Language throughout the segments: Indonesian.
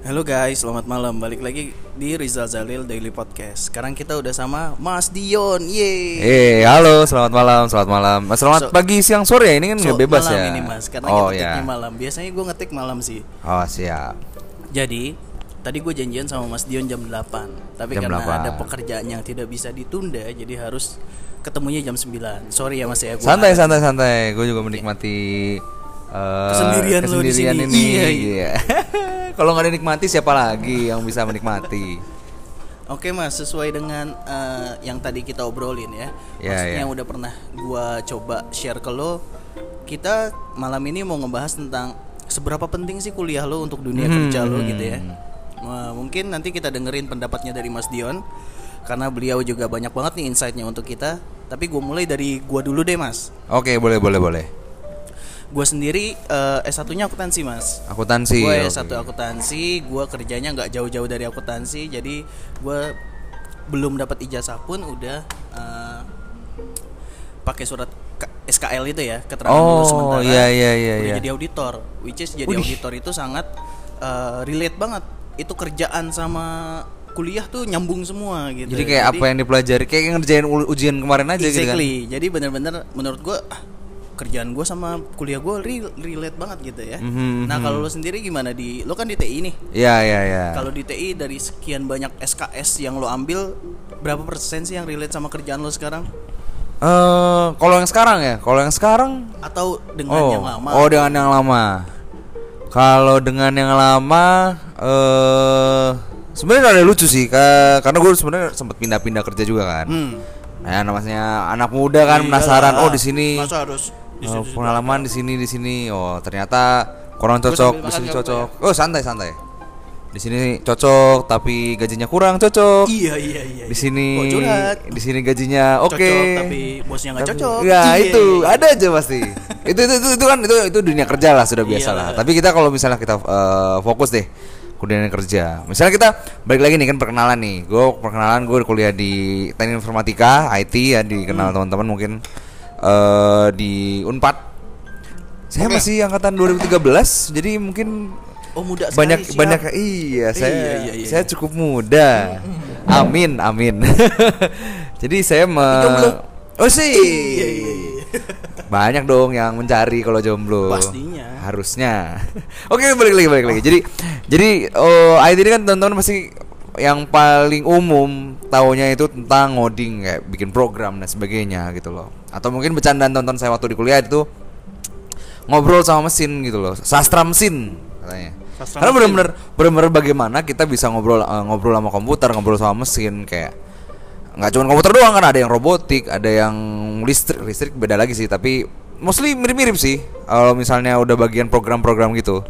Halo guys, selamat malam. Balik lagi di Rizal Zalil Daily Podcast. Sekarang kita udah sama Mas Dion. Yeay. Eh, halo, selamat malam, selamat malam. Mas, Selamat So- pagi, siang, sore ya. Ini kan So, nggak bebas malam ya. ini Mas, karena oh kita ya. ngetiknya malam. Biasanya gue ngetik malam sih. Oh siap. Jadi, tadi gue janjian sama Mas Dion jam 8. Tapi Jam karena 8. ada pekerjaan yang tidak bisa ditunda, jadi harus ketemunya jam 9. Sorry ya Mas ya. gua Santai, nggak- santai, santai. Gue juga menikmati eh, Kesendirian lo di kesendirian sini. ini. Iya, Iya. Kalau nggak dinikmati siapa lagi yang bisa menikmati? Oke mas, sesuai dengan eh, yang tadi kita obrolin ya, Ya, maksudnya ya. yang udah pernah gua coba share ke lo, kita malam ini mau ngebahas tentang seberapa penting sih kuliah lo untuk dunia Hmm. kerja lo gitu ya. Nah, mungkin nanti kita dengerin pendapatnya dari Mas Dion, karena beliau juga banyak banget nih insightnya untuk kita. Tapi gue mulai dari gua dulu deh mas. Oke, boleh, boleh, boleh. Gua sendiri eh, S1-nya akuntansi mas. Akuntansi. Gue oke. satu akuntansi, gue kerjanya nggak jauh-jauh dari akuntansi, jadi gue belum dapat ijazah pun udah eh, pakai surat SKL itu ya keterangan Oh, lulus sementara. iya, iya, iya, Udah iya. jadi auditor, which is jadi Widih. auditor itu sangat eh, relate banget. Itu kerjaan sama kuliah tuh nyambung semua gitu. Jadi kayak apa yang dipelajari? Kayak ngerjain ujian kemarin aja gitu kan. exactly. Jadi bener-bener menurut gue kerjaan gue sama kuliah gue relate banget gitu ya. Mhm, Nah kalau lo sendiri gimana di lo kan di TI nih. Iya, iya, iya. Kalau di TI dari sekian banyak SKS yang lo ambil, berapa persen sih yang relate sama kerjaan lo sekarang? Eh, kalau yang sekarang ya, kalau yang sekarang Atau dengan oh, yang lama? Oh, dengan yang lama. Kalau dengan yang lama eh sebenarnya ada lucu sih ka- karena gue sebenarnya sempat pindah-pindah kerja juga kan. Hmm. Nah, namanya anak muda kan Iyalah. penasaran, oh di sini harus oh, situ-situ pengalaman di sini di sini. Oh, ternyata kurang cocok, di sini cocok. Oh, santai santai. Di sini cocok tapi gajinya kurang cocok. Iya iya iya. Di sini curhat? di sini gajinya oke. Cocok, tapi bosnya nggak cocok. Ya Iya. itu ada aja pasti. itu, itu itu itu kan itu itu dunia kerja lah sudah biasa lah. Tapi kita kalau misalnya kita eh, fokus deh dunia kerja. Misalnya kita balik lagi nih kan perkenalan nih. Gue perkenalan gue kuliah di teknik informatika IT ya dikenal Hmm. teman-teman mungkin eh di Unpad. Saya Oke. masih angkatan 2013 jadi mungkin Oh muda sekali, banyak siap. banyak iya saya Iya, iya, iya. saya cukup muda amin amin jadi saya me oh sih Iya iya iya. banyak dong yang mencari kalau jomblo Pastinya. harusnya oke balik lagi balik lagi jadi jadi oh IT ini kan teman-teman pasti yang paling umum taunya itu tentang ngoding kayak bikin program dan sebagainya gitu loh. Atau mungkin bercandaan tonton saya waktu di kuliah itu ngobrol sama mesin gitu loh sastra mesin katanya. Sastra karena benar-benar benar-benar bagaimana kita bisa ngobrol eh, ngobrol sama komputer ngobrol sama mesin kayak nggak cuma komputer doang kan ada yang robotik ada yang listrik listrik beda lagi sih tapi mostly mirip-mirip sih. Kalau misalnya udah bagian program-program gitu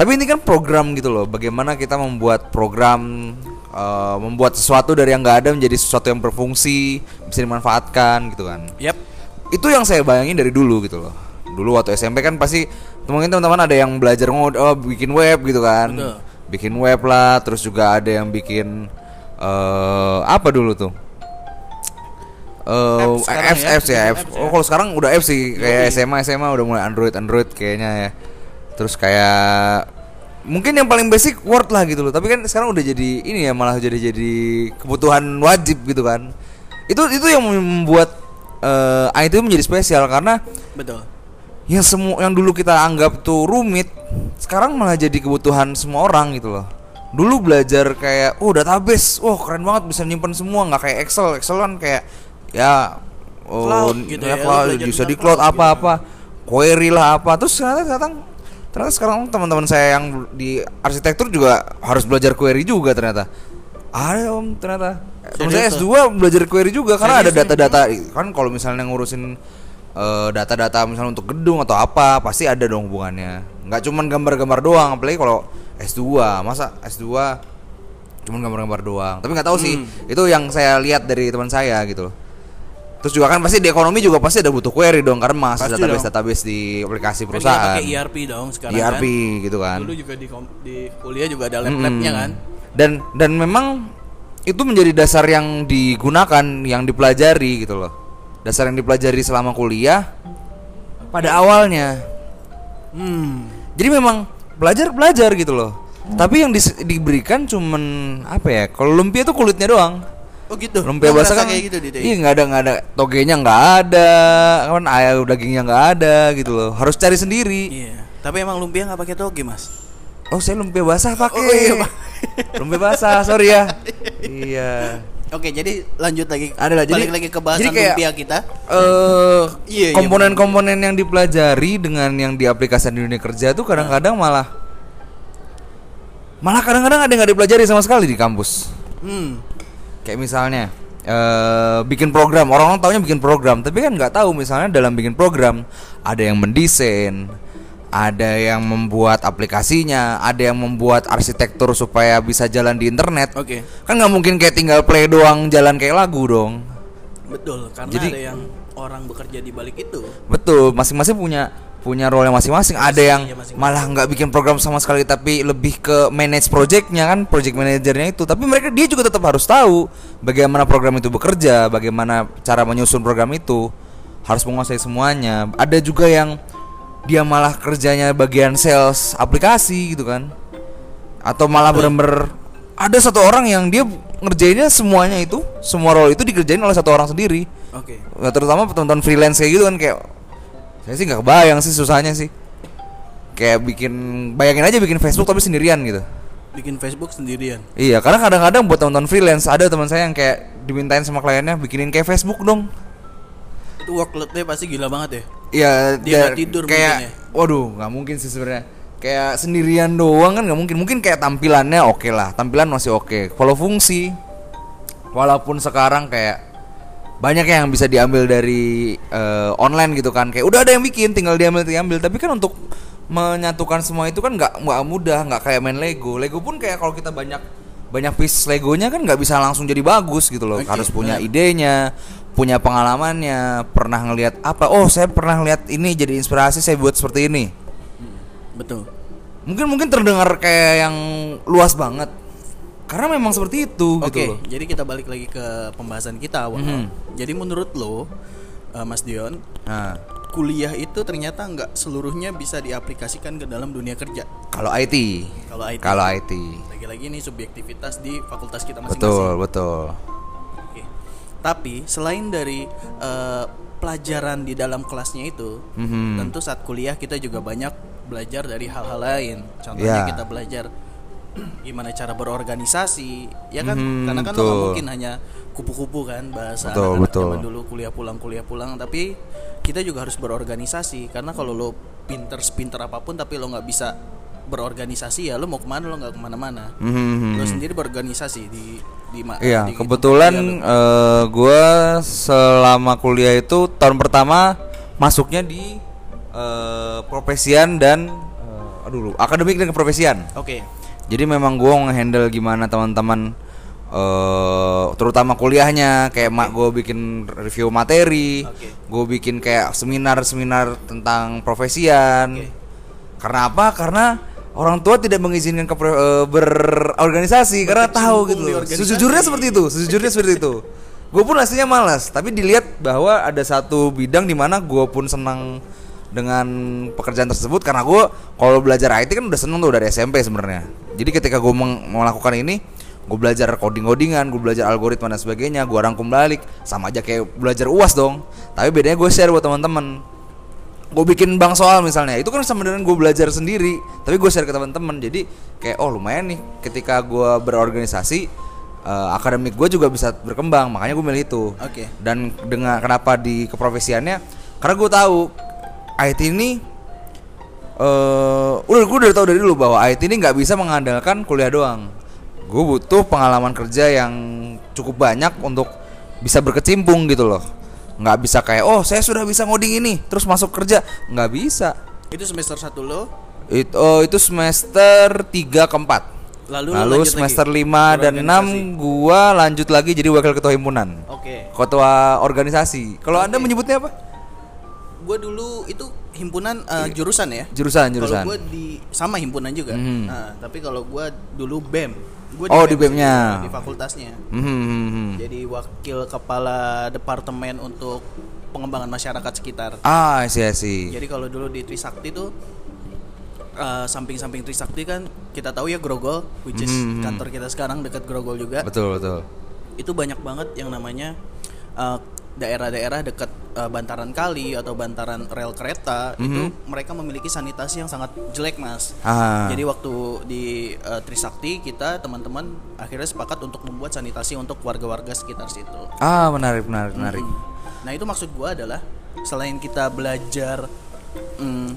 tapi ini kan program gitu loh. Bagaimana kita membuat program eh, membuat sesuatu dari yang nggak ada menjadi sesuatu yang berfungsi bisa dimanfaatkan gitu kan. Yap. itu yang saya bayangin dari dulu gitu loh. Dulu waktu SMP kan pasti mungkin teman-teman ada yang belajar ngod oh, bikin web gitu kan. Betul. bikin web lah terus juga ada yang bikin eh apa dulu tuh? Eh Apps apps ya, apps ya apps. Apps oh ya. kalau sekarang udah apps sih. Kayak. SMA SMA udah mulai Android Android kayaknya ya terus kayak mungkin yang paling basic Word lah gitu loh. Tapi kan sekarang udah jadi ini ya malah jadi jadi kebutuhan wajib gitu kan. Itu itu yang membuat eh IT menjadi spesial karena Betul. yang semua yang dulu kita anggap tuh rumit sekarang malah jadi kebutuhan semua orang gitu loh. Dulu belajar kayak oh database wah keren banget bisa nyimpen semua. Nggak kayak Excel Excel kan kayak ya oh Cloud gitu ya, ya, cloud, belajar bisa di cloud cloud apa apa query lah apa. Terus ternyata sekarang ternyata sekarang teman-teman saya yang di arsitektur juga harus belajar query juga ternyata. Ada om ternyata. Teman saya Serius S2 belajar query juga karena ada Serius nih? data-data kan kalau misalnya ngurusin eh, data-data misalnya untuk gedung atau apa pasti ada dong hubungannya. Nggak cuman gambar-gambar doang apalagi kalau S2 masa S2 cuman gambar-gambar doang? Tapi nggak tahu sih. Hmm. itu yang saya lihat dari teman saya gitu loh terus juga kan pasti di ekonomi juga pasti ada butuh query dong karena Pasti database dong. database di aplikasi Kan perusahaan pakai ERP dong sekarang ERP kan. gitu kan Dulu juga di, di kuliah juga ada lab-labnya Mm-mm. kan. dan dan memang itu menjadi dasar yang digunakan yang dipelajari gitu loh dasar yang dipelajari selama kuliah pada awalnya Hmm. jadi memang belajar belajar gitu loh Tapi yang dis- diberikan cuman apa ya? Kalau lumpia tuh kulitnya doang. Oh gitu. Lumpia basah kan kayak gitu di Iya nggak ada nggak ada togenya nggak ada, kan ayam dagingnya nggak ada gitu loh. Harus cari sendiri. Iya. Tapi emang lumpia nggak pakai toge mas? Oh saya lumpia basah pakai. Oh, iya, lumpia basah sorry ya. iya. Oke, jadi lanjut lagi. Ada lah, jadi- lagi ke bahasan jadi kayak- lumpia kita. eh Iya, iya, komponen-komponen yang dipelajari dengan yang diaplikasikan di dunia kerja tuh kadang-kadang malah malah kadang-kadang ada yang nggak dipelajari sama sekali di kampus. Hmm. Kayak misalnya eh bikin program, orang-orang taunya bikin program, tapi kan nggak tahu misalnya dalam bikin program ada yang mendesain, ada yang membuat aplikasinya, ada yang membuat arsitektur supaya bisa jalan di internet. Oke. Kan nggak mungkin kayak tinggal play doang jalan kayak lagu dong. Betul, karena Jadi- ada yang orang bekerja di balik itu. Betul, masing-masing punya punya role yang masing-masing. Ada yang Iya, malah nggak bikin program sama sekali tapi lebih ke manage projectnya kan, project manajernya itu. Tapi mereka dia juga tetap harus tahu bagaimana program itu bekerja, bagaimana cara menyusun program itu, harus menguasai semuanya. Ada juga yang dia malah kerjanya bagian sales aplikasi gitu kan, atau malah bener-bener ada satu orang yang dia ngerjainnya semuanya itu, semua role itu dikerjain oleh satu orang sendiri. Oke. Ya, terutama teman-teman freelance kayak gitu kan kayak saya sih nggak kebayang sih susahnya sih kayak bikin bayangin aja bikin Facebook tapi sendirian gitu Bikin Facebook sendirian. iya karena kadang-kadang buat teman-teman freelance ada teman saya yang kayak dimintain sama kliennya bikinin kayak Facebook dong Itu workloadnya pasti gila banget ya. iya Dia nggak tidur kayak ya? waduh nggak mungkin sih sebenarnya kayak sendirian doang kan nggak mungkin mungkin kayak tampilannya oke lah tampilan masih oke kalau fungsi walaupun sekarang kayak banyak yang bisa diambil dari eh, online gitu kan. Kayak udah ada yang bikin tinggal diambil diambil. Tapi kan untuk menyatukan semua itu kan nggak nggak mudah nggak kayak main Lego. Lego pun kayak kalau kita banyak banyak piece Legonya kan nggak bisa langsung jadi bagus gitu loh. Oke, harus punya idenya punya pengalamannya. Pernah ngelihat apa? Oh saya pernah ngelihat ini jadi inspirasi saya buat seperti ini. Betul. mungkin mungkin terdengar kayak yang luas banget karena memang seperti itu Oke, gitu loh jadi kita balik lagi ke pembahasan kita awal. Mhm. Jadi menurut lo, uh, Mas Dion, nah kuliah itu ternyata nggak seluruhnya bisa diaplikasikan ke dalam dunia kerja. kalau IT Kalau IT. kalau IT Lagi-lagi ini subjektivitas di fakultas kita betul masing-masing. betul Oke. Tapi selain dari uh, pelajaran di dalam kelasnya itu, Mhm. tentu saat kuliah kita juga banyak belajar dari hal-hal lain. Contohnya Ya. kita belajar gimana cara berorganisasi, ya kan? Mhm, Karena kan lo betul. mungkin hanya kupu-kupu kan bahasa Betul, anak-anak betul. zaman dulu kuliah pulang kuliah pulang, tapi kita juga harus berorganisasi karena kalau lo pinter pinter apa pun tapi lo nggak bisa berorganisasi ya lo mau ke mana lo nggak ke mana-mana. Mhm. Lo sendiri berorganisasi di di ma- Iya, di kebetulan lo. eh, gua selama kuliah itu tahun pertama masuknya di eh, profesian dan eh, aduh, akademik dan keprofesian. Oke. Jadi memang gua ngehandle gimana teman-teman eh terutama kuliahnya kayak mak gue bikin review materi, Oke. gue bikin kayak seminar-seminar tentang profesian. Oke. Karena apa? Karena orang tua tidak mengizinkan ke berorganisasi karena tahu gitu. Sejujurnya seperti itu, sejujurnya seperti itu. Gue pun aslinya malas, tapi dilihat bahwa ada satu bidang di mana gue pun senang dengan pekerjaan tersebut karena gue kalau belajar IT kan udah seneng tuh dari SMP sebenarnya. Jadi ketika gue melakukan ini, gue belajar coding-codingan, gue belajar algoritma dan sebagainya, gue rangkum balik, sama aja kayak belajar uas dong. Tapi bedanya gue share buat teman-teman gue bikin bank soal misalnya itu kan sama dengan gue belajar sendiri tapi gue share ke teman-teman jadi kayak oh lumayan nih ketika gue berorganisasi eh, akademik gue juga bisa berkembang makanya gue milih itu Oke. dan dengan kenapa di keprofesiannya karena gue tahu IT ini eh udah gue udah tahu dari dulu bahwa IT ini nggak bisa mengandalkan kuliah doang. Gue butuh pengalaman kerja yang cukup banyak untuk bisa berkecimpung gitu loh. Nggak bisa kayak oh saya sudah bisa ngoding ini terus masuk kerja. Nggak bisa. Itu semester 1 lo, itu oh, itu semester 3 ke 4 lalu, lalu, semester lagi 5 dan 6 gua lanjut lagi jadi wakil ketua himpunan. Oke. ketua organisasi. Kalau anda Oke. menyebutnya apa Gue dulu itu himpunan eh, jurusan ya. jurusan Kalau jurusan gue di sama himpunan juga. Mhm. Nah, tapi kalau gue dulu BEM. Gua Oh, di BEM BEM-nya. Di fakultasnya. Hmm, hmm, hmm, hmm. Jadi wakil kepala departemen untuk pengembangan masyarakat sekitar. ah sih sih Jadi kalau dulu di Trisakti tuh eh, samping-samping Trisakti kan kita tahu ya Grogol, which is Mhm. kantor kita sekarang dekat Grogol juga. Betul betul. Itu banyak banget yang namanya eh, daerah-daerah dekat eh, bantaran kali atau bantaran rel kereta itu mereka memiliki sanitasi yang sangat jelek mas. Mhm. Ah. Jadi waktu di eh, Trisakti kita teman-teman akhirnya sepakat untuk membuat sanitasi untuk warga-warga sekitar situ. Ah menarik menarik menarik. Hmm. Nah itu maksud gua adalah selain kita belajar mm,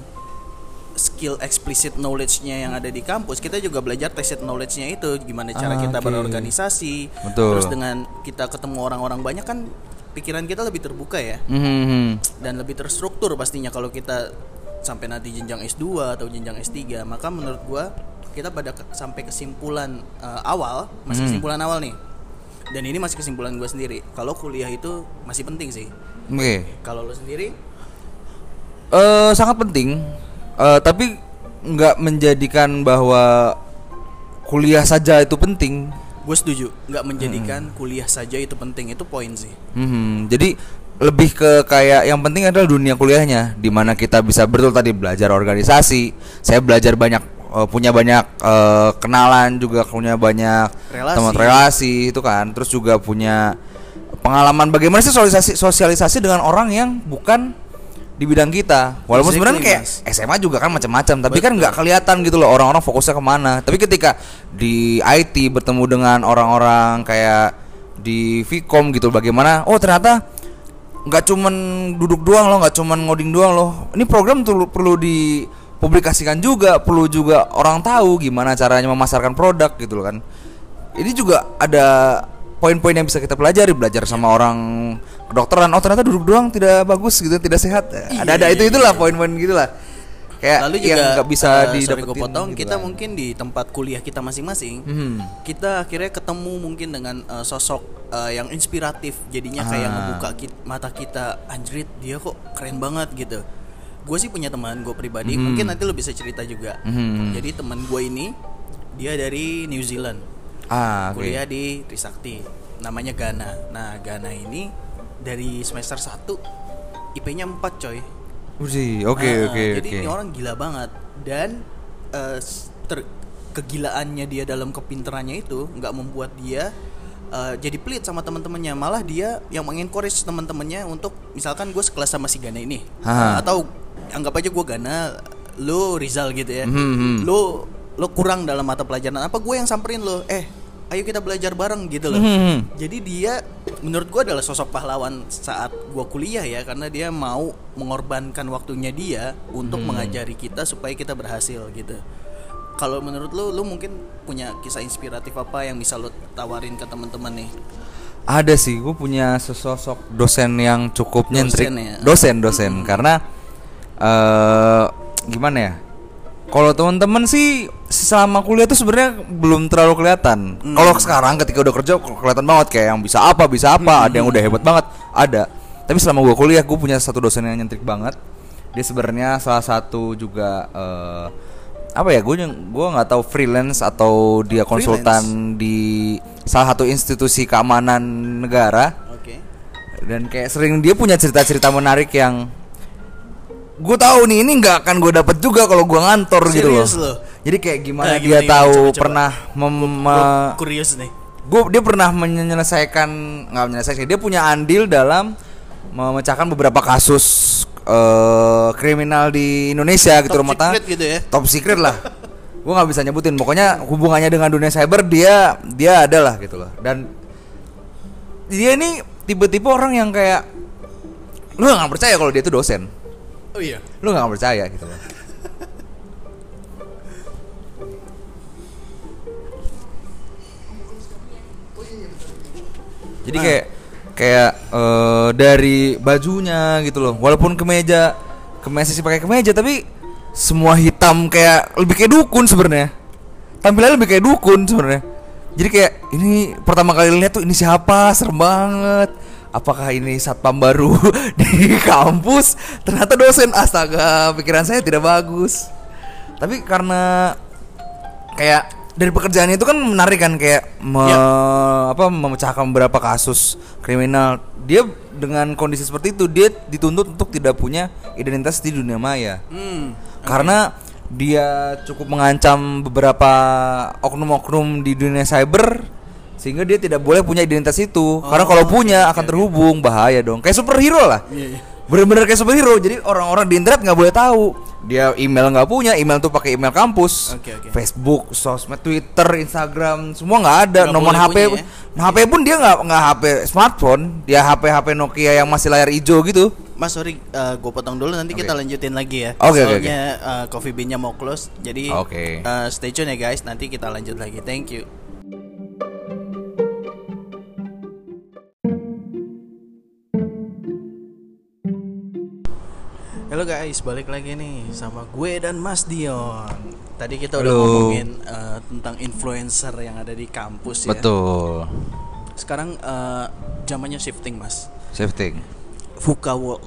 skill explicit knowledge-nya yang ada di kampus, kita juga belajar tacit knowledge-nya itu gimana cara Ah, kita oke. berorganisasi. Betul. Terus dengan kita ketemu orang-orang banyak kan pikiran kita lebih terbuka ya Mhm. dan lebih terstruktur pastinya kalau kita sampai nanti jenjang S2 atau jenjang S3 maka menurut gua kita pada ke- sampai kesimpulan eh, awal masih kesimpulan awal nih dan ini masih kesimpulan gua sendiri kalau kuliah itu masih penting sih Oke. kalau lo sendiri Eh sangat penting. Eh tapi nggak menjadikan bahwa kuliah saja itu penting. Gue setuju nggak menjadikan kuliah saja itu penting itu poin sih Mhm. Jadi lebih ke kayak yang penting adalah dunia kuliahnya, di mana kita bisa betul tadi belajar organisasi. Saya belajar banyak, eh, punya banyak eh, kenalan juga, punya banyak Relasi. teman relasi itu kan. Terus juga punya pengalaman bagaimana sih sosialisasi sosialisasi dengan orang yang bukan di bidang kita. Walaupun Exactly, sebenarnya kayak Mas. SMA juga kan macam-macam, tapi kan nggak kelihatan gitu loh orang-orang fokusnya ke mana. Tapi ketika di IT bertemu dengan orang-orang kayak di Vcom gitu, bagaimana? Oh ternyata nggak cuman duduk doang loh, nggak cuman ngoding doang loh. Ini program tuh perlu dipublikasikan juga, perlu juga orang tahu gimana caranya memasarkan produk gitu loh kan. Ini juga ada poin-poin yang bisa kita pelajari, belajar sama orang kedokteran. Oh ternyata duduk doang tidak bagus gitu, tidak sehat. Iya, ada ada iya, itu itulah poin-poin gitulah. Kayak lalu yang juga nggak bisa sorry didapetin. potong gitu kita lah. mungkin di tempat kuliah kita masing-masing Hmm. kita akhirnya ketemu mungkin dengan eh, sosok eh, yang inspiratif jadinya kayak Ah. ngebuka ki- mata kita anjrit dia kok keren banget gitu gue sih punya teman gue pribadi Hmm. mungkin nanti lo bisa cerita juga Hmm. jadi teman gue ini dia dari New Zealand Ah, oke. kuliah di Trisakti namanya Gana nah Gana ini dari semester 1 IP-nya 4 coy Uji, oke Nah, oke Jadi oke. ini orang gila banget dan s- ter- kegilaannya dia dalam kepintarannya itu nggak membuat dia eh, jadi pelit sama teman-temannya malah dia yang mengencourage teman-temannya untuk misalkan gue sekelas sama si Gana ini Ha. atau anggap aja gue Gana lo Rizal gitu ya Mhm, mhm. lo lo kurang dalam mata pelajaran apa gue yang samperin lo eh ayo kita belajar bareng gitu loh Mhm. jadi dia menurut gua adalah sosok pahlawan saat gua kuliah ya karena dia mau mengorbankan waktunya dia untuk Hmm. mengajari kita supaya kita berhasil gitu. Kalau menurut lu lu mungkin punya kisah inspiratif apa yang bisa lu tawarin ke teman-teman nih? Ada sih, gue punya sesosok dosen yang cukup Dosen nyentrik. ya? Dosen, dosen. Karena eh gimana ya? Kalau teman-teman sih selama kuliah tuh sebenarnya belum terlalu kelihatan. Hmm. Kalau sekarang ketika udah kerja kelihatan banget kayak yang bisa apa, bisa apa, ada yang udah hebat banget, ada. Tapi selama gue kuliah, gue punya satu dosen yang nyentrik banget. Dia sebenarnya salah satu juga eh, apa ya? Gue gue nggak tahu freelance atau dia konsultan di salah satu institusi keamanan negara Oke. dan kayak sering dia punya cerita-cerita menarik yang gue tahu nih ini nggak akan gue dapet juga kalau gue ngantor gitu loh. Serius lo? Jadi kayak gimana Nah, dia gimana, tahu Coba, coba. pernah mem Kurius nih. gue dia pernah menyelesaikan nggak menyelesaikan dia punya andil dalam memecahkan beberapa kasus eh, kriminal di Indonesia gitu Top rumah tangga secret gitu ya. top secret lah gue nggak bisa nyebutin pokoknya hubungannya dengan dunia cyber dia dia adalah gitu loh dan dia ini tipe-tipe orang yang kayak lu nggak percaya kalau dia itu dosen Oh iya. lu nggak percaya gitu loh. Jadi Nah. kayak kayak eh, dari bajunya gitu loh. Walaupun kemeja kemeja sih pakai kemeja tapi semua hitam kayak lebih kayak dukun sebenarnya. Tampilannya lebih kayak dukun sebenarnya. Jadi kayak ini pertama kali lihat tuh ini siapa? Serem banget apakah ini satpam baru di kampus ternyata dosen astaga pikiran saya tidak bagus tapi karena kayak dari pekerjaan itu kan menarik kan kayak me- Ya. apa memecahkan beberapa kasus kriminal dia dengan kondisi seperti itu dia dituntut untuk tidak punya identitas di dunia maya Hmm. karena dia cukup mengancam beberapa oknum-oknum di dunia cyber sehingga dia tidak boleh punya identitas itu karena kalau punya akan terhubung bahaya dong kayak superhero lah Iya, iya. bener-bener kayak superhero jadi orang-orang di internet nggak boleh tahu dia email nggak punya email tuh pakai email kampus Oke, oke. Facebook sosmed Twitter Instagram semua nggak ada Nggak nomor HP punya ya? nah, HP pun dia nggak nggak HP smartphone dia HP HP Nokia yang masih layar hijau gitu Mas sorry, gue potong dulu nanti kita Oke. lanjutin lagi ya. Oke, Soalnya eh, Coffee Bean-nya mau close, jadi Oke. eh, stay tune ya guys. Nanti kita lanjut lagi. Thank you. Halo guys, balik lagi nih sama gue dan Mas Dion. Tadi kita udah Halo. ngomongin eh, tentang influencer yang ada di kampus ya. betul Sekarang eh, zamannya shifting mas. shifting VUCA world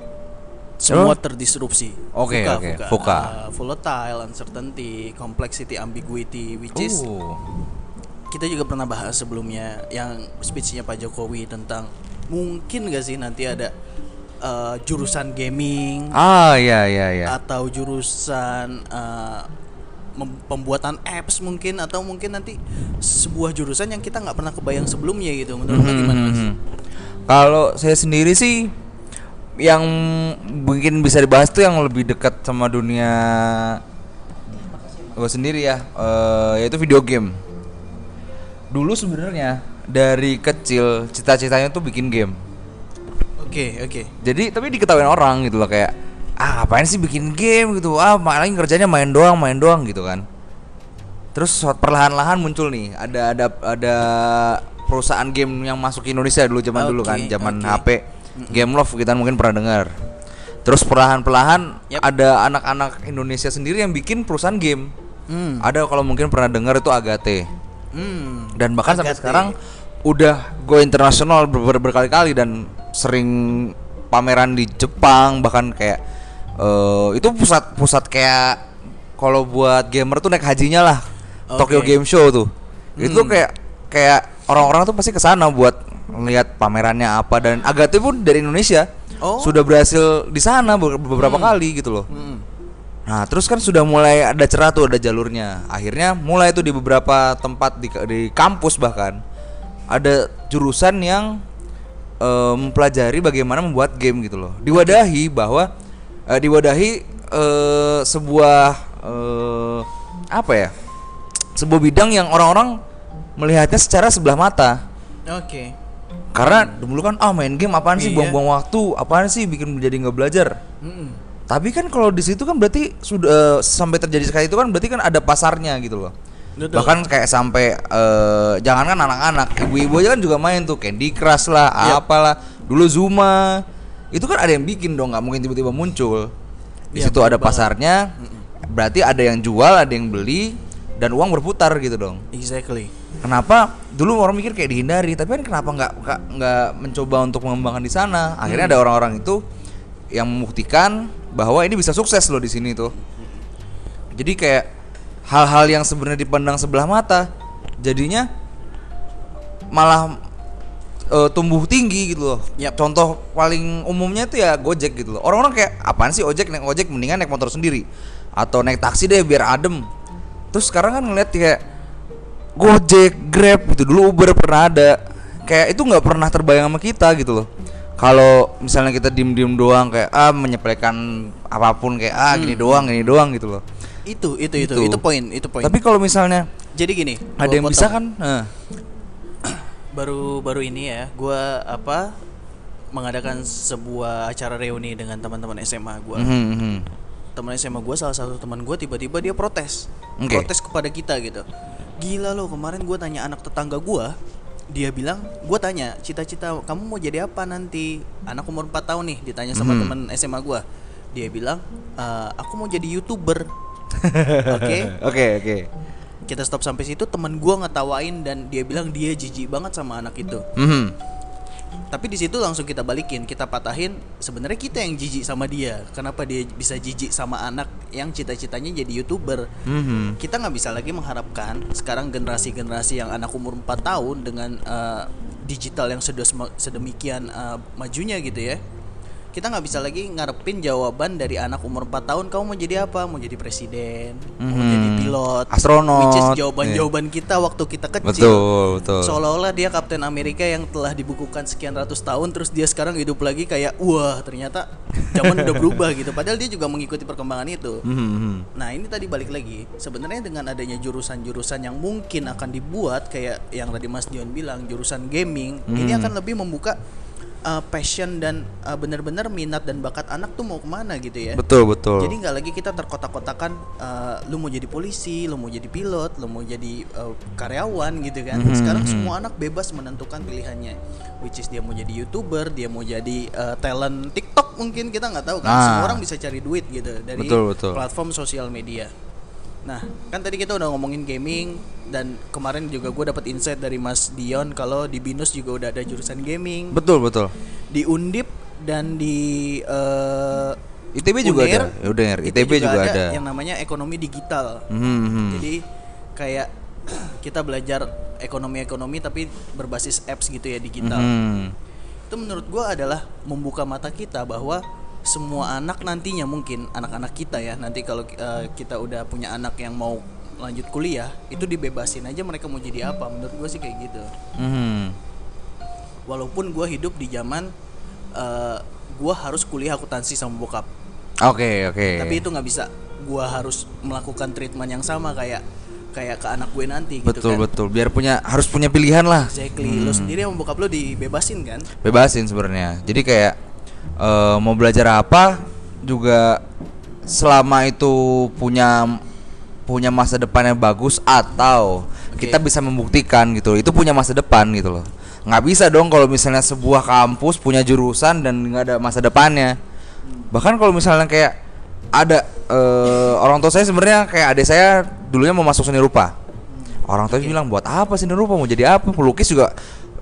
semua terdisrupsi. Oke, VUCA, oke. VUCA. VUCA. Uh, volatile, uncertainty, complexity, ambiguity, which is Oh. kita juga pernah bahas sebelumnya yang speechnya Pak Jokowi tentang mungkin gak sih nanti ada uh, jurusan gaming ah ya ya ya atau jurusan uh, pembuatan apps mungkin atau mungkin nanti sebuah jurusan yang kita nggak pernah kebayang sebelumnya gitu menurut gimana mas? Mhm. Kalau saya sendiri sih yang mungkin bisa dibahas tuh yang lebih dekat sama dunia gue sendiri ya, eh, yaitu video game. Dulu sebenarnya dari kecil cita-citanya tuh bikin game. Oke oke. Jadi tapi diketahui orang gitu loh kayak ah ngapain sih bikin game gitu ah malah kerjanya main doang main doang gitu kan. Terus perlahan-lahan muncul nih ada ada ada perusahaan game yang masuk ke Indonesia dulu zaman dulu kan zaman oke. HP Game Love kita mungkin pernah dengar. Terus perlahan-perlahan Yap. ada anak-anak Indonesia sendiri yang bikin perusahaan game. Hmm. Ada kalau mungkin pernah dengar itu Agate. Hmm. Dan bahkan sampai Agate. sekarang udah go internasional ber- ber- berkali-kali dan sering pameran di Jepang bahkan kayak eh, itu pusat pusat kayak kalau buat gamer tuh naik hajinya lah Tokyo Oke. Game Show tuh itu Hmm. kayak kayak orang-orang tuh pasti ke sana buat lihat pamerannya apa dan Agate pun dari Indonesia Oh. sudah berhasil di sana be- beberapa kali gitu loh Hmm. Nah, terus kan sudah mulai ada cerah tuh, ada jalurnya. Akhirnya mulai tuh di beberapa tempat di, di kampus bahkan ada jurusan yang mempelajari bagaimana membuat game gitu loh. Diwadahi bahwa eh, diwadahi eh, sebuah eh, apa ya? Sebuah bidang yang orang-orang melihatnya secara sebelah mata. Oke. Karena dulu kan ah main game apaan sih Iya. buang-buang waktu, apaan sih bikin jadi nggak belajar. Mm-mm. Tapi kan kalau di situ kan berarti sudah eh, sampai terjadi sekali itu kan berarti kan ada pasarnya gitu loh. Betul. Bahkan kayak sampai eh, jangankan anak-anak, ibu-ibu aja kan juga main tuh Candy Crush lah, Yap. apalah. Dulu Zuma. Itu kan ada yang bikin dong, nggak mungkin tiba-tiba muncul. Di Iya, situ ada banget. pasarnya. Berarti ada yang jual, ada yang beli dan uang berputar gitu dong. Exactly. Kenapa dulu orang mikir kayak dihindari, tapi kan kenapa nggak nggak nggak mencoba untuk mengembangkan di sana? Akhirnya ada orang-orang itu yang membuktikan bahwa ini bisa sukses loh di sini tuh. Jadi kayak hal-hal yang sebenarnya dipandang sebelah mata, jadinya malah eh, tumbuh tinggi gitu loh. Yap. Contoh paling umumnya itu ya Gojek gitu loh. Orang-orang kayak apaan sih ojek naik ojek mendingan naik motor sendiri atau naik taksi deh biar adem. Terus sekarang kan ngeliat kayak Gojek, Grab gitu dulu Uber pernah ada. Kayak itu nggak pernah terbayang sama kita gitu loh. Kalau misalnya kita diem-diem doang kayak ah menyepelekan apa pun kayak ah gini doang, gini doang gitu loh. Itu itu itu Itu. itu poin itu poin. Tapi kalau misalnya jadi gini, ada yang potong. bisa kan, nah, baru baru ini ya, gua apa mengadakan sebuah acara reuni dengan teman-teman SMA gua. mhm, mhm. Teman SMA gua salah satu teman gua tiba-tiba dia protes. Oke. Protes kepada kita gitu. Gila lo, kemarin gua tanya anak tetangga gua, dia bilang, gua tanya, cita-cita kamu mau jadi apa nanti? Anak umur 4 tahun nih, ditanya sama Mhm. teman SMA gua. Dia bilang, "Eh, aku mau jadi YouTuber." Oke. Oke, oke. kita stop sampai situ temen gua ngetawain dan dia bilang dia jijik banget sama anak itu Mhm. Tapi di situ langsung kita balikin kita patahin. Sebenarnya kita yang jijik sama dia. Kenapa dia bisa jijik sama anak yang cita-citanya jadi youtuber? Mhm. kita nggak bisa lagi mengharapkan sekarang generasi-generasi yang anak umur 4 tahun dengan eh, digital yang sudah sedemikian eh, majunya gitu ya kita nggak bisa lagi ngarepin jawaban dari anak umur 4 tahun kamu mau jadi apa mau jadi presiden mau Mhm. jadi pilot Astronot, which is iya. jawaban-jawaban kita waktu kita kecil Betul, betul. seolah-olah dia Kapten Amerika yang telah dibukukan sekian ratus tahun terus dia sekarang hidup lagi kayak wah ternyata zaman udah berubah gitu padahal dia juga mengikuti perkembangan itu Mhm, mhm. Nah ini tadi balik lagi sebenarnya dengan adanya jurusan-jurusan yang mungkin akan dibuat kayak yang tadi Mas Dion bilang jurusan gaming ini Hmm. akan lebih membuka uh, passion dan uh, benar-benar minat dan bakat anak tuh mau ke mana gitu ya. Betul, betul. Jadi nggak lagi kita terkotak-kotakan uh, lu mau jadi polisi, lu mau jadi pilot, lu mau jadi uh, karyawan gitu kan. Mhm, Sekarang mhm. semua anak bebas menentukan pilihannya. Which is dia mau jadi YouTuber, dia mau jadi uh, talent TikTok mungkin kita nggak tahu kan. Ah. Semua orang bisa cari duit gitu dari Betul, betul. platform sosial media. Nah, kan tadi kita udah ngomongin gaming dan kemarin juga gue dapat insight dari Mas Dion kalau di Binus juga udah ada jurusan gaming, Betul, betul. di Undip dan di eh, ITB juga Unair, ada. Ya, Unair. itu ITB juga ada. yang namanya ekonomi digital. Mhm, mhm. Jadi kayak kita belajar ekonomi-ekonomi tapi berbasis apps gitu ya digital. Mhm. Itu menurut gua adalah membuka mata kita bahwa semua anak nantinya mungkin anak-anak kita ya nanti kalau eh, kita udah punya anak yang mau lanjut kuliah itu dibebasin aja mereka mau jadi apa menurut gua sih kayak gitu Mhm. walaupun gua hidup di zaman eh, gua harus kuliah akuntansi sama bokap Oke, oke. tapi itu nggak bisa gua harus melakukan treatment yang sama kayak kayak ke anak gue nanti gitu betul kan betul. Biar punya harus punya pilihan lah. exactly lo sendiri sama bokap lo dibebasin kan Bebasin sebenarnya. Jadi kayak eh, mau belajar apa juga selama itu punya punya masa depan yang bagus atau Oke. kita bisa membuktikan gitu. Itu punya masa depan gitu loh. Nggak bisa dong kalau misalnya sebuah kampus punya jurusan dan nggak ada masa depannya. Bahkan kalau misalnya kayak ada eh, orang tua saya sebenarnya kayak adik saya dulunya mau masuk seni rupa. Orang tua bilang buat apa seni rupa mau jadi apa? Pelukis juga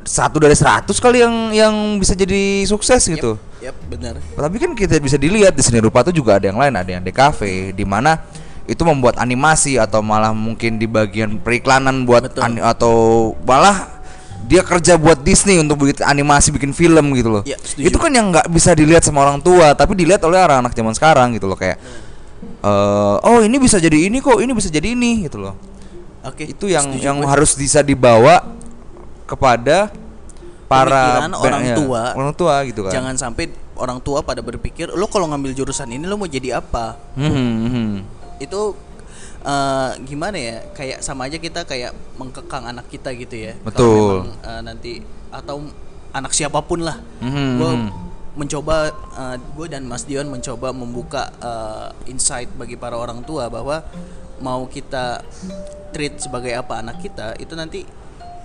satu dari seratus kali yang yang bisa jadi sukses gitu. yep benar Tapi kan kita bisa dilihat di seni rupa itu juga ada yang lain, ada yang DKV di mana itu membuat animasi atau malah mungkin di bagian periklanan buat ani- atau malah dia kerja buat Disney untuk bikin animasi bikin film gitu loh. Ya, setuju. itu kan yang nggak bisa dilihat sama orang tua, tapi dilihat oleh anak-anak zaman sekarang gitu loh kayak eh, oh ini bisa jadi ini kok, ini bisa jadi ini gitu loh. oke Itu yang yang gue. harus bisa dibawa kepada para Pemikiran orang ya, tua. orang tua gitu kan. jangan sampai orang tua pada berpikir lo kalau ngambil jurusan ini lo mau jadi apa Hmm, hmm, hmm. itu eh, gimana ya kayak sama aja kita kayak mengkekang anak kita gitu ya Betul. memang, eh, nanti atau anak siapa pun lah Mhm, gue mhm. mencoba gue dan Mas Dion mencoba membuka eh, insight bagi para orang tua bahwa mau kita treat sebagai apa anak kita itu nanti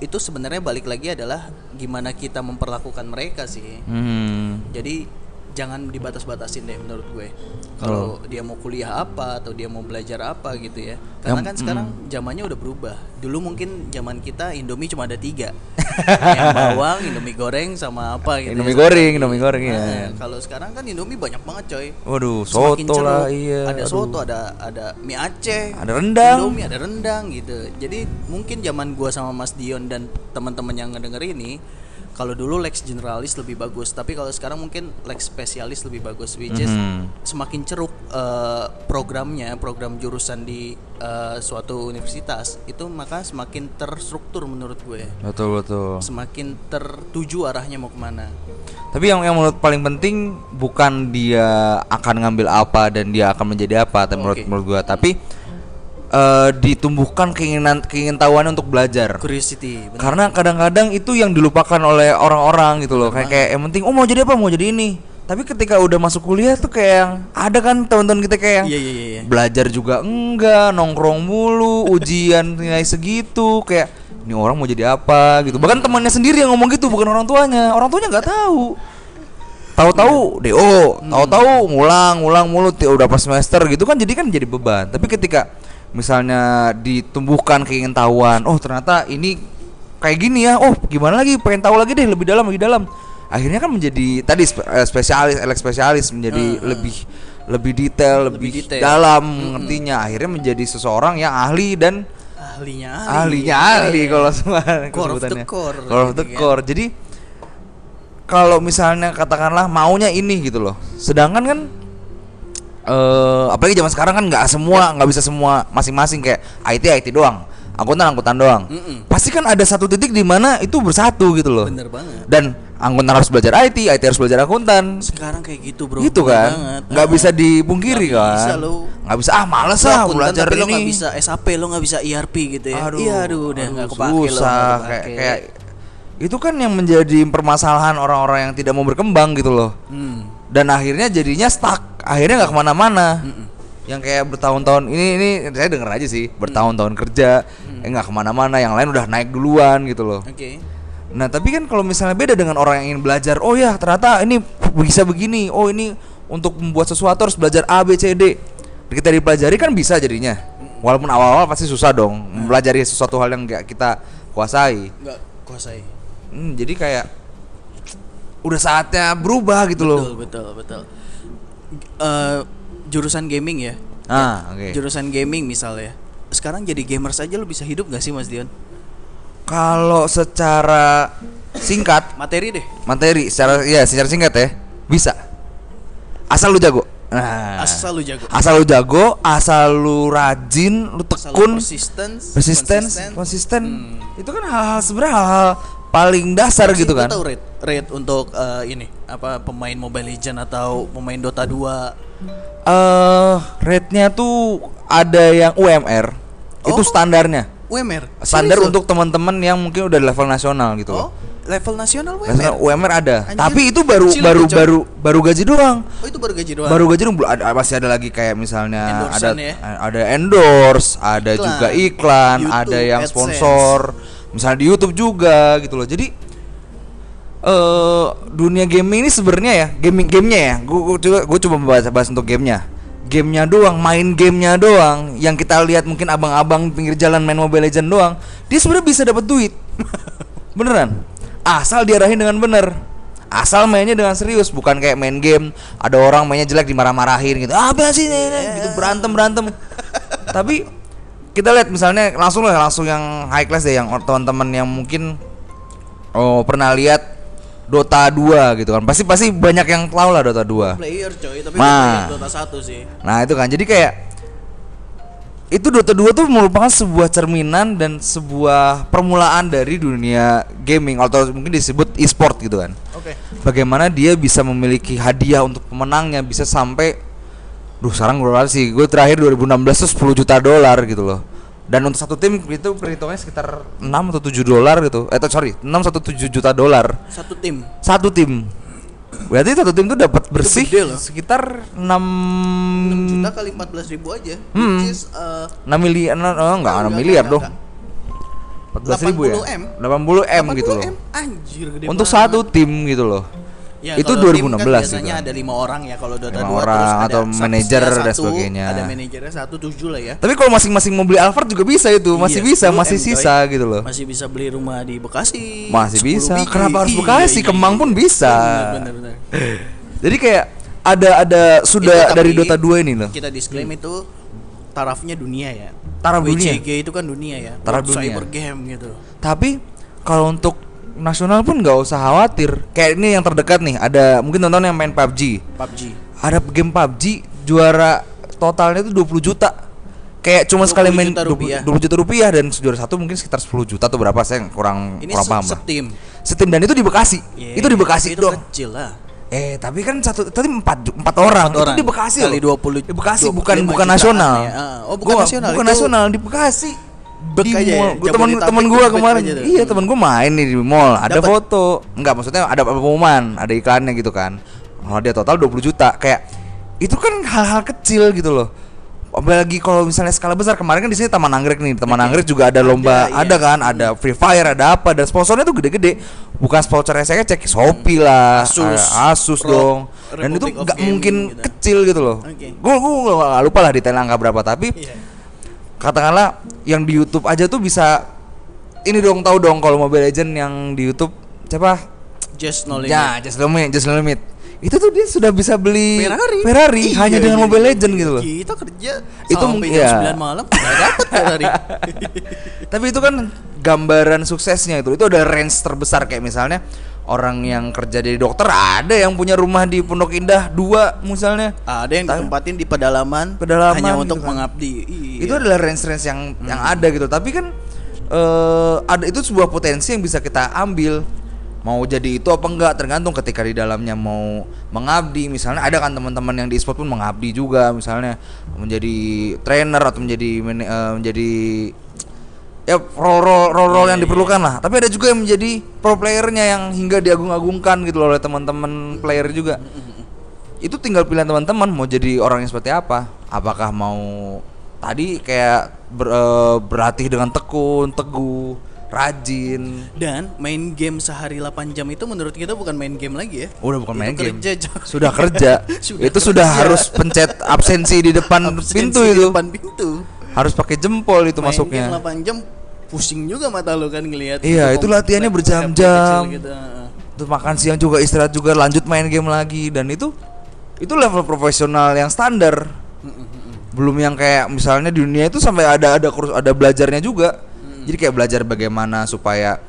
itu sebenarnya balik lagi adalah gimana kita memperlakukan mereka sih Hmm. jadi jangan dibatas-batasin deh menurut gue. Kalau dia mau kuliah apa atau dia mau belajar apa gitu ya. Karena Yang- kan sekarang zamannya udah berubah. Dulu mungkin zaman kita Indomie cuma ada tiga, yang bawang, Indomie goreng sama apa gitu. Indomie ya, goreng, Indomie lagi. goreng, Nah, ya. Kalau sekarang kan Indomie banyak banget coy. Waduh, Semakin soto ceruk. lah, iya. Ada aduh. soto, ada ada mie Aceh, Ada rendang. Indomie, ada rendang gitu. Jadi mungkin zaman gua sama Mas Dion dan teman-teman yang ngedenger ini kalau dulu Lex generalis lebih bagus, tapi kalau sekarang mungkin Lex spesialis lebih bagus which is Mhm. semakin ceruk eh, programnya, program jurusan di eh, suatu universitas itu maka semakin terstruktur menurut gue. Betul betul. Semakin tertuju arahnya mau ke mana. Tapi yang yang menurut paling penting bukan dia akan ngambil apa dan dia akan menjadi apa, Oh, menurut oke. menurut gua, tapi eh, ditumbuhkan keinginan keingintahuan untuk belajar. Curiosity. bener. Karena kadang-kadang itu yang dilupakan oleh orang-orang gitu loh. Kayak kayak yang penting oh mau jadi apa? Mau jadi ini. Tapi ketika udah masuk kuliah tuh kayak yang ada kan teman-teman kita kayak yang Iya iya iya. iya. belajar juga enggak, nongkrong mulu, ujian nilai segitu kayak ini orang mau jadi apa gitu. Bahkan temannya sendiri yang ngomong gitu bukan orang tuanya. Orang tuanya nggak tahu. Tahu-tahu DO, tahu-tahu ngulang, ngulang mulu udah pas semester gitu kan jadi kan jadi beban. Tapi ketika misalnya ditumbuhkan keingintahuan, oh ternyata ini kayak gini ya. Oh, gimana lagi? Pengen tahu lagi deh lebih dalam, lebih dalam. Akhirnya kan menjadi tadi spe- eh, spesialis, elek spesialis menjadi Hmm, hmm. lebih lebih detail, Lebih lebih, detail. dalam ngertinya. Akhirnya menjadi seseorang yang ahli dan Ahlinya ahlinya ahli kalau semua Core of the core, Core of the gitu kan. core. Jadi kalau misalnya katakanlah maunya ini gitu loh. Sedangkan kan eh apalagi zaman sekarang kan nggak semua nggak bisa semua masing-masing kayak IT IT doang, angkutan angkutan doang. Mm-mm. Pasti kan ada satu titik di mana itu bersatu gitu loh. Bener banget. Dan angkutan harus belajar IT, IT harus belajar akuntan. Sekarang kayak gitu bro. gitu kan nggak Ah. bisa dipungkiri Nggak kan bisa lo. nggak bisa ah males Lo ah akuntan, belajar tapi lo ini nggak bisa SAP lo nggak bisa ERP gitu ya aduh iya aduh udah nggak kepake lo susah nggak kayak kayak itu kan yang menjadi permasalahan orang-orang yang tidak mau berkembang gitu loh hmm. Dan akhirnya jadinya stuck. Akhirnya nggak ke mana-mana. Yang kayak bertahun-tahun ini ini saya denger aja sih bertahun-tahun kerja eh nggak ke mana-mana yang lain udah naik duluan gitu loh. Oke. Nah tapi kan kalau misalnya beda dengan orang yang ingin belajar Oh ya ternyata ini bisa begini Oh ini untuk membuat sesuatu harus belajar A, B, C, D. Kita dipelajari kan bisa jadinya. Walaupun awal-awal pasti susah dong Mempelajari sesuatu hal yang gak kita kuasai. Nggak kuasai. Hmm, Jadi kayak Udah saatnya berubah gitu betul loh. Betul betul Eh, jurusan gaming ya? Ah oke. jurusan gaming misalnya. Sekarang jadi gamer saja lo bisa hidup gak sih Mas Dion? Kalau secara singkat materi deh. Materi secara ya secara singkat ya Bisa. Asal lu jago. Nah, asal lu jago. Asal lu jago, asal lu rajin, lu tekun, persistence persisten, konsisten. konsisten. Hmm. Itu kan hal-hal sebenarnya hal-hal paling dasar Masih gitu kan. tahu rate untuk eh, ini apa pemain Mobile Legend atau pemain Dota 2 Eh, rate-nya tuh ada yang UMR. Itu Oh. standarnya. UMR Standar Serius untuk teman-teman yang mungkin udah level nasional gitu oh level nasional Nasional UMR UMR ada. Anjir, Tapi itu baru kecil baru baru baru gaji doang. oh itu baru gaji doang Baru gaji belum ada masih ada lagi kayak misalnya ada ya? ada endorse, ada Iklan. juga iklan, YouTube, ada yang AdSense. sponsor, misalnya di YouTube juga gitu loh. Jadi eh dunia gaming ini sebenarnya ya, gaming gamenya ya. Gue coba gue coba bahas bahas untuk gamenya. Gamenya doang, main gamenya doang. Yang kita lihat mungkin abang-abang pinggir jalan main Mobile Legend doang, dia sebenarnya bisa dapat duit. Beneran. Asal diarahin dengan bener Asal mainnya dengan serius Bukan kayak main game Ada orang mainnya jelek dimarah-marahin gitu Apa sih ini, ini?" gitu berantem-berantem Tapi kita lihat misalnya langsung lah langsung yang high class deh yang teman-teman yang mungkin oh pernah lihat Dota 2 gitu kan. Pasti pasti banyak yang tahu lah Dota 2. player coy tapi gue Dota 1 sih Nah itu kan jadi kayak itu Dota 2 tuh merupakan sebuah cerminan dan sebuah permulaan dari dunia gaming atau mungkin disebut e-sport gitu kan. oke Bagaimana dia bisa memiliki hadiah untuk pemenangnya bisa sampai Duh sekarang berapa sih? Gue terakhir 2016 tuh 10 juta dolar gitu loh. Dan untuk satu tim itu perhitungannya sekitar 6 atau 7 dolar gitu. Eh sorry, 6 atau 7 juta dolar satu tim satu tim. Berarti satu tim tuh dapat bersih loh. sekitar 6 6 juta kali 14 ribu aja Hmm. which is uh, 6 miliar oh, enggak, enggak, enggak, 6 miliar dong. 14 ribu ya? 80 M. 80 M gitu loh. 80 M, anjir gede Untuk banget. satu tim gitu loh. Ya, itu kalau tim 2016 kan biasanya gitu. ada lima orang ya kalau Dota Lima 2 orang terus ada atau manajer dan sebagainya. Ada manajernya satu tujuh lah ya. Tapi kalau masing-masing mau beli Alphard juga bisa itu, masih Iya, bisa, 10 masih coy. sisa gitu loh. Masih bisa beli rumah di Bekasi. Masih 10 bisa. biji. Kenapa harus Iya, Bekasi? iya, Kemang iya. pun bisa. Bener, bener, bener. Jadi kayak ada ada sudah Itu dari Dota 2 ini loh. Kita disclaim itu tarafnya dunia ya. Taraf dunia. WCG itu kan dunia ya. Taraf dunia. Cyber game gitu. Tapi kalau untuk nasional pun nggak usah khawatir. Kayak ini yang terdekat nih, ada mungkin tonton yang main PUBG. PUBG. Ada game PUBG juara totalnya itu 20 juta. Kayak cuma 20 sekali main juta 20 rupiah. 20 juta rupiah dan juara satu mungkin sekitar 10 juta atau berapa saya kurang Ini kurang paham lah. setim. Setim dan itu di Bekasi. Iya, itu di Bekasi itu dong. kecil lah. Eh, tapi kan satu tadi empat empat orang. Empat orang. Itu di Bekasi Kali loh. 20 Di Bekasi 25 bukan bukan nasional. ya. Oh, bukan Gua- nasional, Bukan itu nasional di Bekasi. Bek di aja ya, mall. Teman tuh gua bek kemarin. aja. Iya, Hmm. teman gua main nih di mall. Ada Dapet? foto. Enggak, maksudnya ada pengumuman, ada iklannya gitu kan. Oh, dia total 20 juta. Kayak itu kan hal-hal kecil gitu loh. Apalagi kalau misalnya skala besar kemarin kan di sini Taman Anggrek nih. Taman Anggrek juga ada lomba, iya. ada kan, ada Free Fire, ada apa dan sponsornya tuh gede-gede. Bukan sponsor saya cek Shopee lah, Asus, ah, Asus Rock, dong. Dan itu Republic of nggak mungkin gitu. kecil gitu loh. Oke. Gue gue nggak lupa lah detail angka berapa tapi Iya. Katakanlah yang di YouTube aja tuh bisa ini dong tahu dong kalau Mobile Legend yang di YouTube siapa? Just no limit. Ya, Just No Limit, Just No Limit. Itu tuh dia sudah bisa beli Ferrari. Ferrari Iya, hanya iya, dengan iya. Mobile Legend gitu loh. Kita kerja Itu sampai mung- jam iya. 9 malam nggak dapat Ferrari. Tapi itu kan gambaran suksesnya itu. Itu ada range terbesar kayak misalnya orang yang kerja jadi dokter ada yang punya rumah di Pondok Indah dua misalnya ada yang ditempatin di pedalaman, Pedalaman hanya gitu untuk kan. mengabdi. Iya. itu adalah range-range yang yang ada gitu tapi kan eh ada itu sebuah potensi yang bisa kita ambil mau jadi itu apa enggak tergantung ketika di dalamnya mau mengabdi misalnya ada kan teman-teman yang di e-sport pun mengabdi juga misalnya menjadi trainer atau menjadi eh, menjadi ya role role role, role yang diperlukan lah. Tapi ada juga yang menjadi pro playernya yang hingga diagung-agungkan gitu loh oleh teman-teman player juga. Itu tinggal pilihan teman-teman mau jadi orang yang seperti apa. Apakah mau tadi kayak ber- eh, berlatih dengan tekun teguh rajin. Dan main game sehari 8 jam itu menurut kita bukan main game lagi ya. udah bukan Itu main game. kerja, sudah kerja. Sudah itu sudah kerja. harus pencet absensi di depan Absensi pintu di itu. depan pintu. Harus pakai jempol itu Main masuknya. game 8 jam pusing juga mata lo kan ngelihat Iya, itu kom- latihannya berjam-jam. gitu. Terus makan siang juga istirahat juga lanjut main game lagi. Dan itu itu level profesional yang standar. Belum yang kayak misalnya di dunia itu sampai ada ada kursus ada belajarnya juga. Jadi kayak belajar bagaimana supaya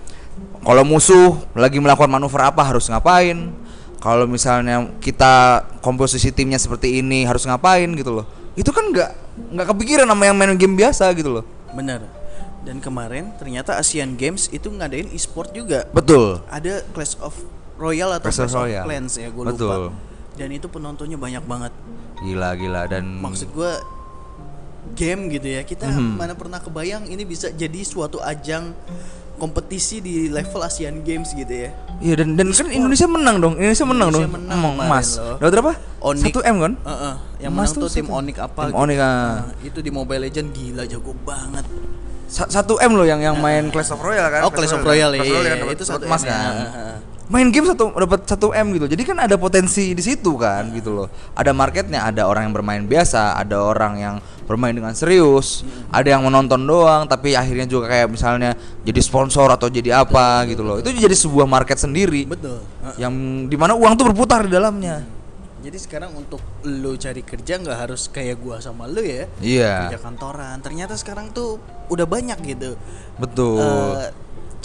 kalau musuh lagi melakukan manuver apa harus ngapain? Kalau misalnya kita komposisi timnya seperti ini harus ngapain gitu loh itu kan nggak nggak kepikiran sama yang main game biasa gitu loh Bener. Dan kemarin ternyata Asian Games itu ngadain e-sport juga. betul Ada Clash of Royale atau Clash of Clash of Royale. Clans ya, gue lupa. Dan itu penontonnya banyak banget. gila gila dan Maksud gue game gitu ya. Kita Mhm. mana pernah kebayang ini bisa jadi suatu ajang kompetisi di level Asian Games gitu ya. Iya dan dan kan Indonesia menang dong. Indonesia menang Indonesia dong. menang Emang emas. Dapat berapa? Onyx. 1 M kan? Heeh, yang Emas menang tuh tuh tim satu. Onyx apa Tim gitu. Ah. Nah, itu di Mobile Legend gila jago banget. Sa- 1 M loh yang yang main Clash of Royale kan? Oh, Clash of Royale ya. Royale iya, itu satu emas kan. Heeh. Main game satu dapat 1 M gitu. Jadi kan ada potensi di situ kan gitu loh. Ada marketnya, ada orang yang bermain biasa, ada orang yang bermain dengan serius, ada yang menonton doang tapi akhirnya juga kayak misalnya jadi sponsor atau jadi apa gitu loh. Itu jadi sebuah market sendiri Betul. Yang di mana uang tuh berputar di dalamnya. Jadi sekarang untuk lo cari kerja nggak harus kayak gua sama lo ya. Iya. Kerja kantoran. Ternyata sekarang tuh udah banyak gitu. Betul. eh,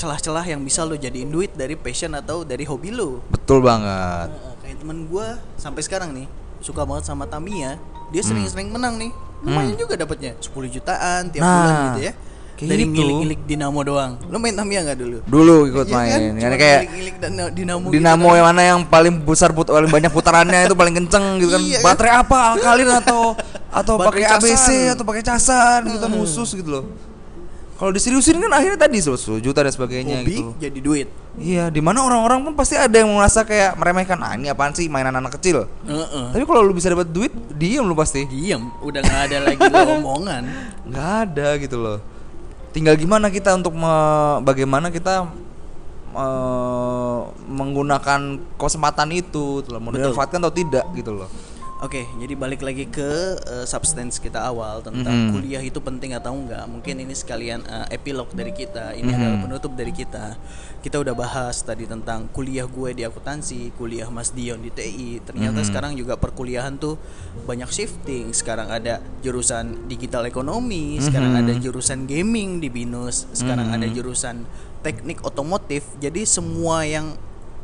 celah-celah yang bisa lo jadiin duit dari passion atau dari hobi lo. Betul banget. Heeh, kayak temen gua sampai sekarang nih suka banget sama Tamiya. Dia sering-sering menang nih. Lumayan juga dapatnya 10 jutaan tiap Hmm. Nah, bulan gitu ya. kayak Dari gitu. ngilik-ngilik dinamo doang. Lo main Tamiya nggak dulu? Dulu ikut Iya main. kan? Karena Cuma kayak ngilik-ngilik dan- dinamo. dinamo gitu yang mana yang paling besar put paling banyak putarannya itu paling kenceng gitu kan. Iya kan? Baterai apa? Alkalin atau atau pakai ABC atau pakai casan gitu kan khusus gitu loh. Kalau diseriusin kan akhirnya tadi 10 juta dan sebagainya hobi gitu. jadi duit. Iya, di mana orang-orang pun pasti ada yang merasa kayak meremehkan, ah ini apaan sih mainan anak kecil. Heeh. Tapi kalau lu bisa dapat duit, diem lu pasti. Diam, udah nggak ada lagi omongan. nggak ada gitu loh tinggal gimana kita untuk me- bagaimana kita eh, menggunakan kesempatan itu telah mau Betul. dimanfaatkan atau tidak gitu loh Oke, jadi balik lagi ke uh, substance kita awal tentang Mhm. kuliah itu penting atau enggak. Mungkin ini sekalian uh, epilog dari kita. Ini Mhm. adalah penutup dari kita. Kita udah bahas tadi tentang kuliah gue di akuntansi, kuliah Mas Dion di TI. Ternyata Mhm. sekarang juga perkuliahan tuh banyak shifting. Sekarang ada jurusan digital ekonomi, sekarang Mhm. ada jurusan gaming di BINUS, sekarang Mhm. ada jurusan teknik otomotif. Jadi semua yang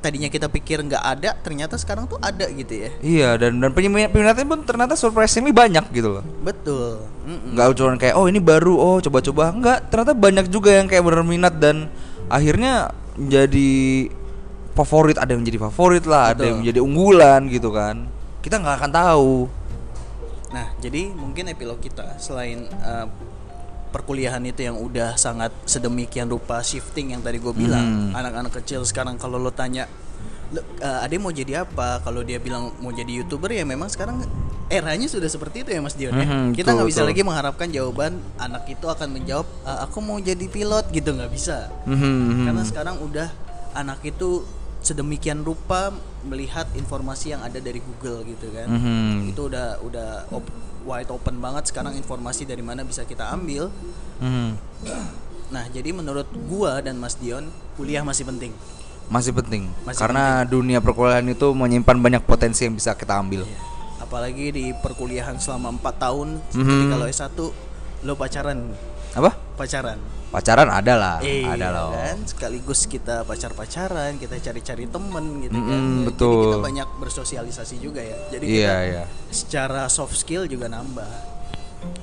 tadinya kita pikir nggak ada, ternyata sekarang tuh ada gitu ya. iya dan dan peminat peminatnya pun ternyata surprisingly banyak gitu loh Betul. Nggak cuma kayak oh ini baru oh coba-coba nggak ternyata banyak juga yang kayak bener minat dan akhirnya jadi favorit ada yang menjadi favorit lah ada Betul. yang menjadi unggulan gitu kan kita nggak akan tahu Nah, jadi mungkin epilog kita selain uh, perkuliahan itu yang udah sangat sedemikian rupa shifting yang tadi gue bilang, Hmm. anak-anak kecil sekarang kalau lo tanya, "Lo, uh, ade mau jadi apa? Kalau dia bilang mau jadi youtuber ya memang sekarang eranya sudah seperti itu ya Mas Dion ya. Mhm, Kita nggak bisa betul. lagi mengharapkan jawaban anak itu akan menjawab, "Uh, aku mau jadi pilot gitu nggak bisa. Mhm. Karena sekarang udah anak itu sedemikian rupa melihat informasi yang ada dari Google gitu kan. Mhm. Itu udah udah op- wide open banget sekarang informasi dari mana bisa kita ambil. Mhm. Nah, jadi menurut gua dan Mas Dion, kuliah masih penting. masih penting Masih karena dunia perkuliahan itu menyimpan banyak potensi yang bisa kita ambil Apalagi di perkuliahan selama 4 tahun Mhm. seperti kalau S1 lo pacaran Apa? pacaran Pacaran ada lah, Iya ada loh. kan sekaligus kita pacar-pacaran kita cari-cari temen gitu kan Mm-mm, Jadi betul. kita banyak bersosialisasi juga ya jadi Iya, kita iya. secara soft skill juga nambah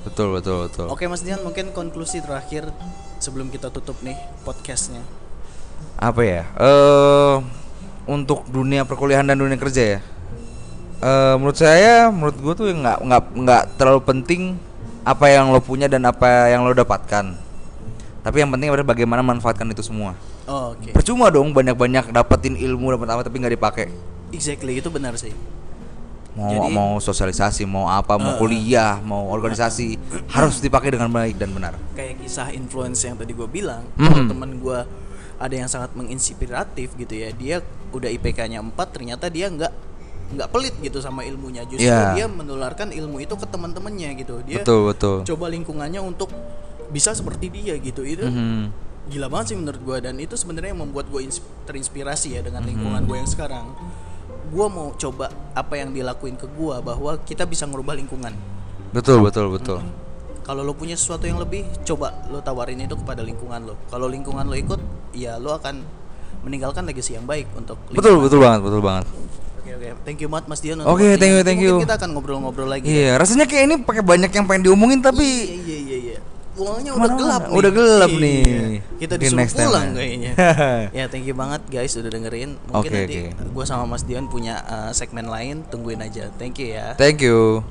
Betul, betul, betul. oke Mas Dian mungkin konklusi terakhir sebelum kita tutup nih podcastnya Apa ya? Eh untuk dunia perkuliahan dan dunia kerja ya. Eh menurut saya, menurut gue tuh nggak nggak nggak terlalu penting apa yang lo punya dan apa yang lo dapatkan. Tapi yang penting adalah bagaimana manfaatkan itu semua. Oh, oke Percuma dong banyak-banyak dapetin ilmu dapat apa tapi nggak dipakai. exactly itu benar sih Mau Jadi- mau sosialisasi, mau apa, mau Eh. kuliah, mau organisasi harus dipakai dengan baik dan benar. kayak kisah influence yang tadi gue bilang Mhm. temen gue ada yang sangat menginspiratif gitu ya dia udah IPK-nya 4 ternyata dia nggak nggak pelit gitu sama ilmunya justru Iya. dia menularkan ilmu itu ke teman-temannya gitu dia Betul, betul. coba lingkungannya untuk bisa seperti dia gitu itu Mhm. gila banget sih menurut gue dan itu sebenarnya yang membuat gue terinspirasi ya Mhm. dengan lingkungan gue yang sekarang gue mau coba apa yang dilakuin ke gue bahwa kita bisa ngerubah lingkungan Betul, betul, betul. kalau lo punya sesuatu yang lebih coba lo tawarin itu kepada lingkungan lo kalau lingkungan lo ikut ya lo akan meninggalkan legacy yang baik untuk Betul, lingkungan. betul banget, betul banget. oke oke thank you banget mas Dion Oke, thank you, thank you. kita akan ngobrol-ngobrol lagi Iya, rasanya kayak ini pakai banyak yang pengen diomongin tapi iya iya iya pulangnya udah gelap nih. Udah gelap iya. nih. Kita disuruh next pulang time kayaknya. ya thank you banget guys udah dengerin. Mungkin okay, nanti okay. gue sama Mas Dion punya uh, segmen lain, tungguin aja. Thank you ya. Thank you.